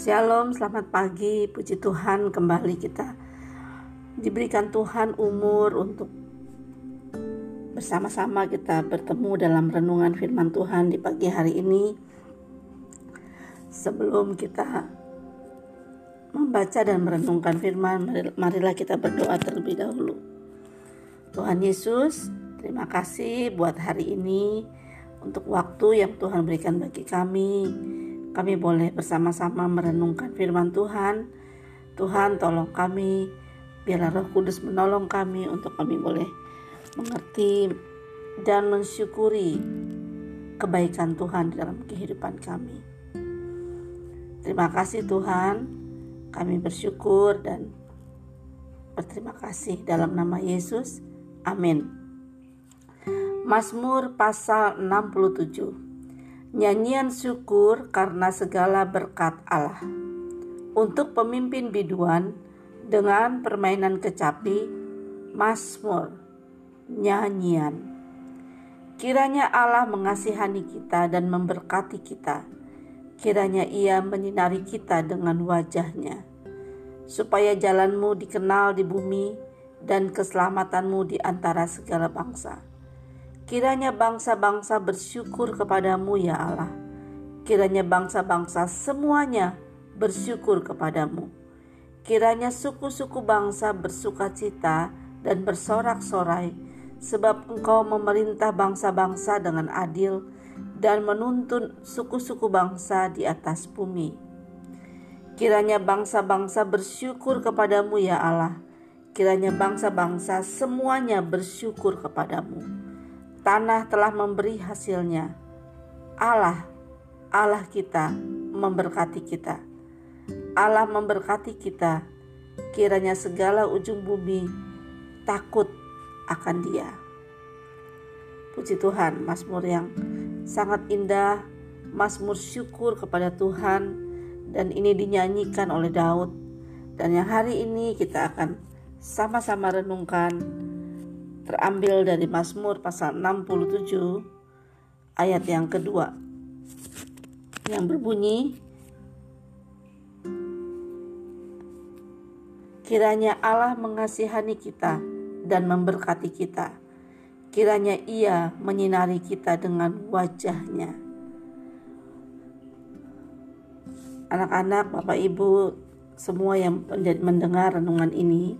Shalom, selamat pagi, puji Tuhan kembali kita diberikan Tuhan umur untuk bersama-sama kita bertemu dalam renungan firman Tuhan di pagi hari ini. Sebelum kita membaca dan merenungkan firman, marilah kita berdoa terlebih dahulu. Tuhan Yesus, terima kasih buat hari ini untuk waktu yang Tuhan berikan bagi kami kami boleh bersama-sama merenungkan firman Tuhan. Tuhan tolong kami, biarlah roh kudus menolong kami untuk kami boleh mengerti dan mensyukuri kebaikan Tuhan dalam kehidupan kami. Terima kasih Tuhan, kami bersyukur dan berterima kasih dalam nama Yesus. Amin. Mazmur pasal 67 Nyanyian syukur karena segala berkat Allah. Untuk pemimpin biduan dengan permainan kecapi, Mazmur, nyanyian. Kiranya Allah mengasihani kita dan memberkati kita. Kiranya ia menyinari kita dengan wajahnya. Supaya jalanmu dikenal di bumi dan keselamatanmu di antara segala bangsa Kiranya bangsa-bangsa bersyukur kepadamu ya Allah. Kiranya bangsa-bangsa semuanya bersyukur kepadamu. Kiranya suku-suku bangsa bersuka cita dan bersorak-sorai sebab engkau memerintah bangsa-bangsa dengan adil dan menuntun suku-suku bangsa di atas bumi. Kiranya bangsa-bangsa bersyukur kepadamu ya Allah. Kiranya bangsa-bangsa semuanya bersyukur kepadamu tanah telah memberi hasilnya. Allah, Allah kita memberkati kita. Allah memberkati kita. Kiranya segala ujung bumi takut akan Dia. Puji Tuhan, Mazmur yang sangat indah, Mazmur syukur kepada Tuhan dan ini dinyanyikan oleh Daud. Dan yang hari ini kita akan sama-sama renungkan terambil dari Mazmur pasal 67 ayat yang kedua yang berbunyi Kiranya Allah mengasihani kita dan memberkati kita. Kiranya Ia menyinari kita dengan wajahnya. Anak-anak, Bapak Ibu, semua yang mendengar renungan ini,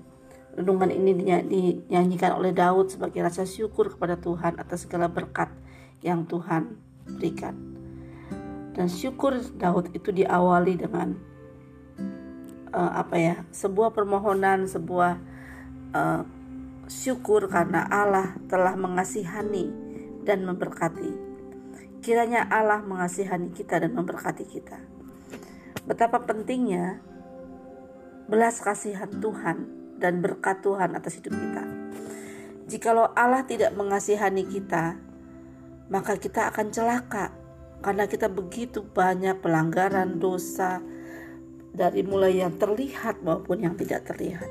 Renungan ini dinyanyikan oleh Daud sebagai rasa syukur kepada Tuhan atas segala berkat yang Tuhan berikan. Dan syukur Daud itu diawali dengan uh, apa ya? Sebuah permohonan, sebuah uh, syukur karena Allah telah mengasihani dan memberkati. Kiranya Allah mengasihani kita dan memberkati kita. Betapa pentingnya belas kasihan Tuhan dan berkat Tuhan atas hidup kita. Jikalau Allah tidak mengasihani kita, maka kita akan celaka karena kita begitu banyak pelanggaran dosa dari mulai yang terlihat maupun yang tidak terlihat.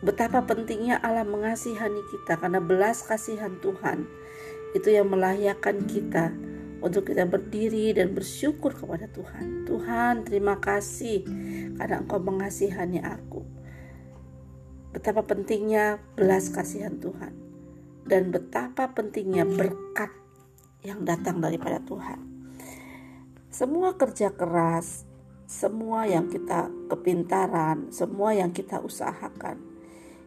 Betapa pentingnya Allah mengasihani kita karena belas kasihan Tuhan itu yang melayakkan kita untuk kita berdiri dan bersyukur kepada Tuhan. Tuhan, terima kasih karena Engkau mengasihani aku betapa pentingnya belas kasihan Tuhan dan betapa pentingnya berkat yang datang daripada Tuhan. Semua kerja keras, semua yang kita kepintaran, semua yang kita usahakan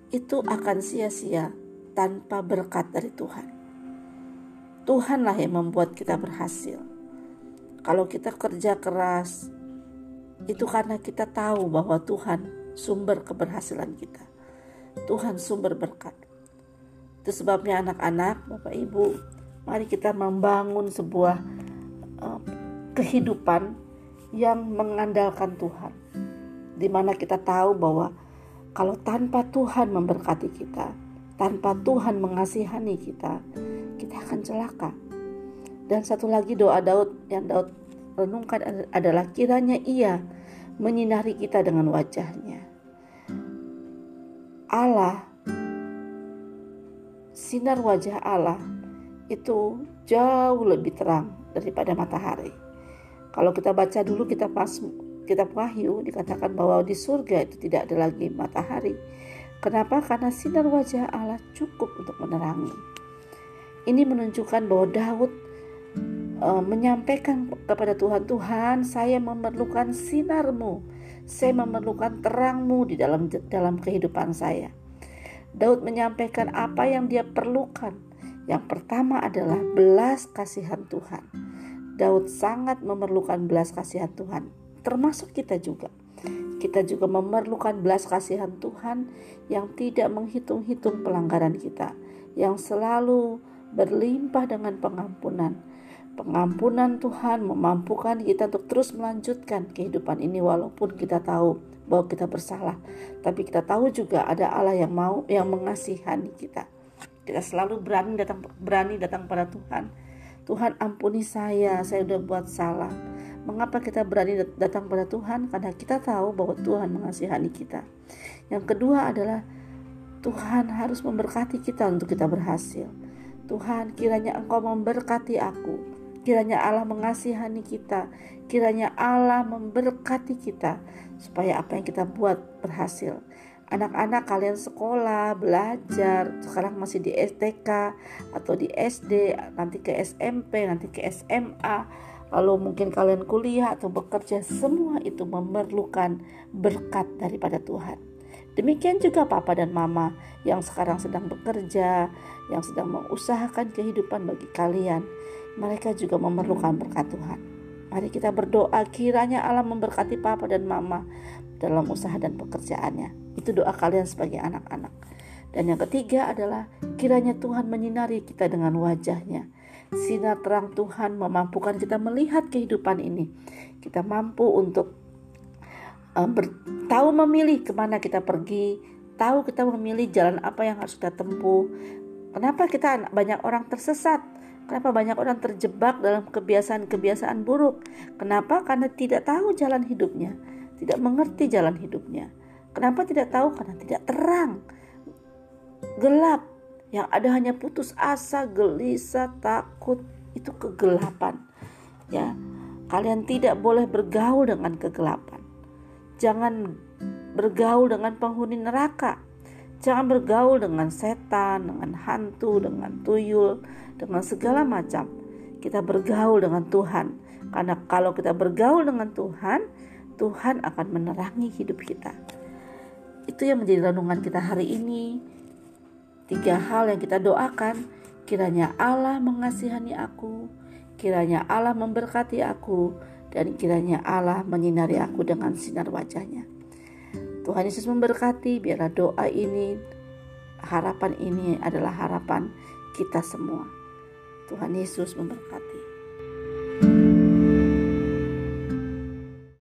itu akan sia-sia tanpa berkat dari Tuhan. Tuhanlah yang membuat kita berhasil. Kalau kita kerja keras, itu karena kita tahu bahwa Tuhan sumber keberhasilan kita. Tuhan sumber berkat. Itu sebabnya anak-anak, Bapak Ibu, mari kita membangun sebuah uh, kehidupan yang mengandalkan Tuhan. Di mana kita tahu bahwa kalau tanpa Tuhan memberkati kita, tanpa Tuhan mengasihani kita, kita akan celaka. Dan satu lagi doa Daud yang Daud renungkan adalah kiranya ia menyinari kita dengan wajahnya. Allah, sinar wajah Allah itu jauh lebih terang daripada matahari. Kalau kita baca dulu kita pas kitab Wahyu dikatakan bahwa di surga itu tidak ada lagi matahari. Kenapa? Karena sinar wajah Allah cukup untuk menerangi. Ini menunjukkan bahwa Daud e, menyampaikan kepada Tuhan, Tuhan, saya memerlukan sinarmu, saya memerlukan terangmu di dalam dalam kehidupan saya. Daud menyampaikan apa yang dia perlukan. Yang pertama adalah belas kasihan Tuhan. Daud sangat memerlukan belas kasihan Tuhan termasuk kita juga. Kita juga memerlukan belas kasihan Tuhan yang tidak menghitung-hitung pelanggaran kita, yang selalu berlimpah dengan pengampunan. Pengampunan Tuhan memampukan kita untuk terus melanjutkan kehidupan ini walaupun kita tahu bahwa kita bersalah, tapi kita tahu juga ada Allah yang mau yang mengasihani kita. Kita selalu berani datang berani datang pada Tuhan. Tuhan ampuni saya, saya sudah buat salah. Mengapa kita berani datang pada Tuhan? Karena kita tahu bahwa Tuhan mengasihani kita. Yang kedua adalah Tuhan harus memberkati kita untuk kita berhasil. Tuhan, kiranya Engkau memberkati aku. Kiranya Allah mengasihani kita. Kiranya Allah memberkati kita supaya apa yang kita buat berhasil. Anak-anak kalian sekolah, belajar, sekarang masih di STK atau di SD, nanti ke SMP, nanti ke SMA lalu mungkin kalian kuliah atau bekerja, semua itu memerlukan berkat daripada Tuhan. Demikian juga papa dan mama yang sekarang sedang bekerja, yang sedang mengusahakan kehidupan bagi kalian. Mereka juga memerlukan berkat Tuhan. Mari kita berdoa kiranya Allah memberkati papa dan mama dalam usaha dan pekerjaannya. Itu doa kalian sebagai anak-anak. Dan yang ketiga adalah kiranya Tuhan menyinari kita dengan wajahnya sinar terang Tuhan memampukan kita melihat kehidupan ini. Kita mampu untuk um, tahu memilih ke mana kita pergi, tahu kita memilih jalan apa yang harus kita tempuh. Kenapa kita banyak orang tersesat? Kenapa banyak orang terjebak dalam kebiasaan-kebiasaan buruk? Kenapa? Karena tidak tahu jalan hidupnya, tidak mengerti jalan hidupnya. Kenapa tidak tahu? Karena tidak terang, gelap, yang ada hanya putus asa, gelisah, takut, itu kegelapan. Ya, kalian tidak boleh bergaul dengan kegelapan. Jangan bergaul dengan penghuni neraka. Jangan bergaul dengan setan, dengan hantu, dengan tuyul, dengan segala macam. Kita bergaul dengan Tuhan. Karena kalau kita bergaul dengan Tuhan, Tuhan akan menerangi hidup kita. Itu yang menjadi renungan kita hari ini Tiga hal yang kita doakan, kiranya Allah mengasihani aku, kiranya Allah memberkati aku, dan kiranya Allah menyinari aku dengan sinar wajahnya. Tuhan Yesus memberkati, biarlah doa ini, harapan ini adalah harapan kita semua. Tuhan Yesus memberkati.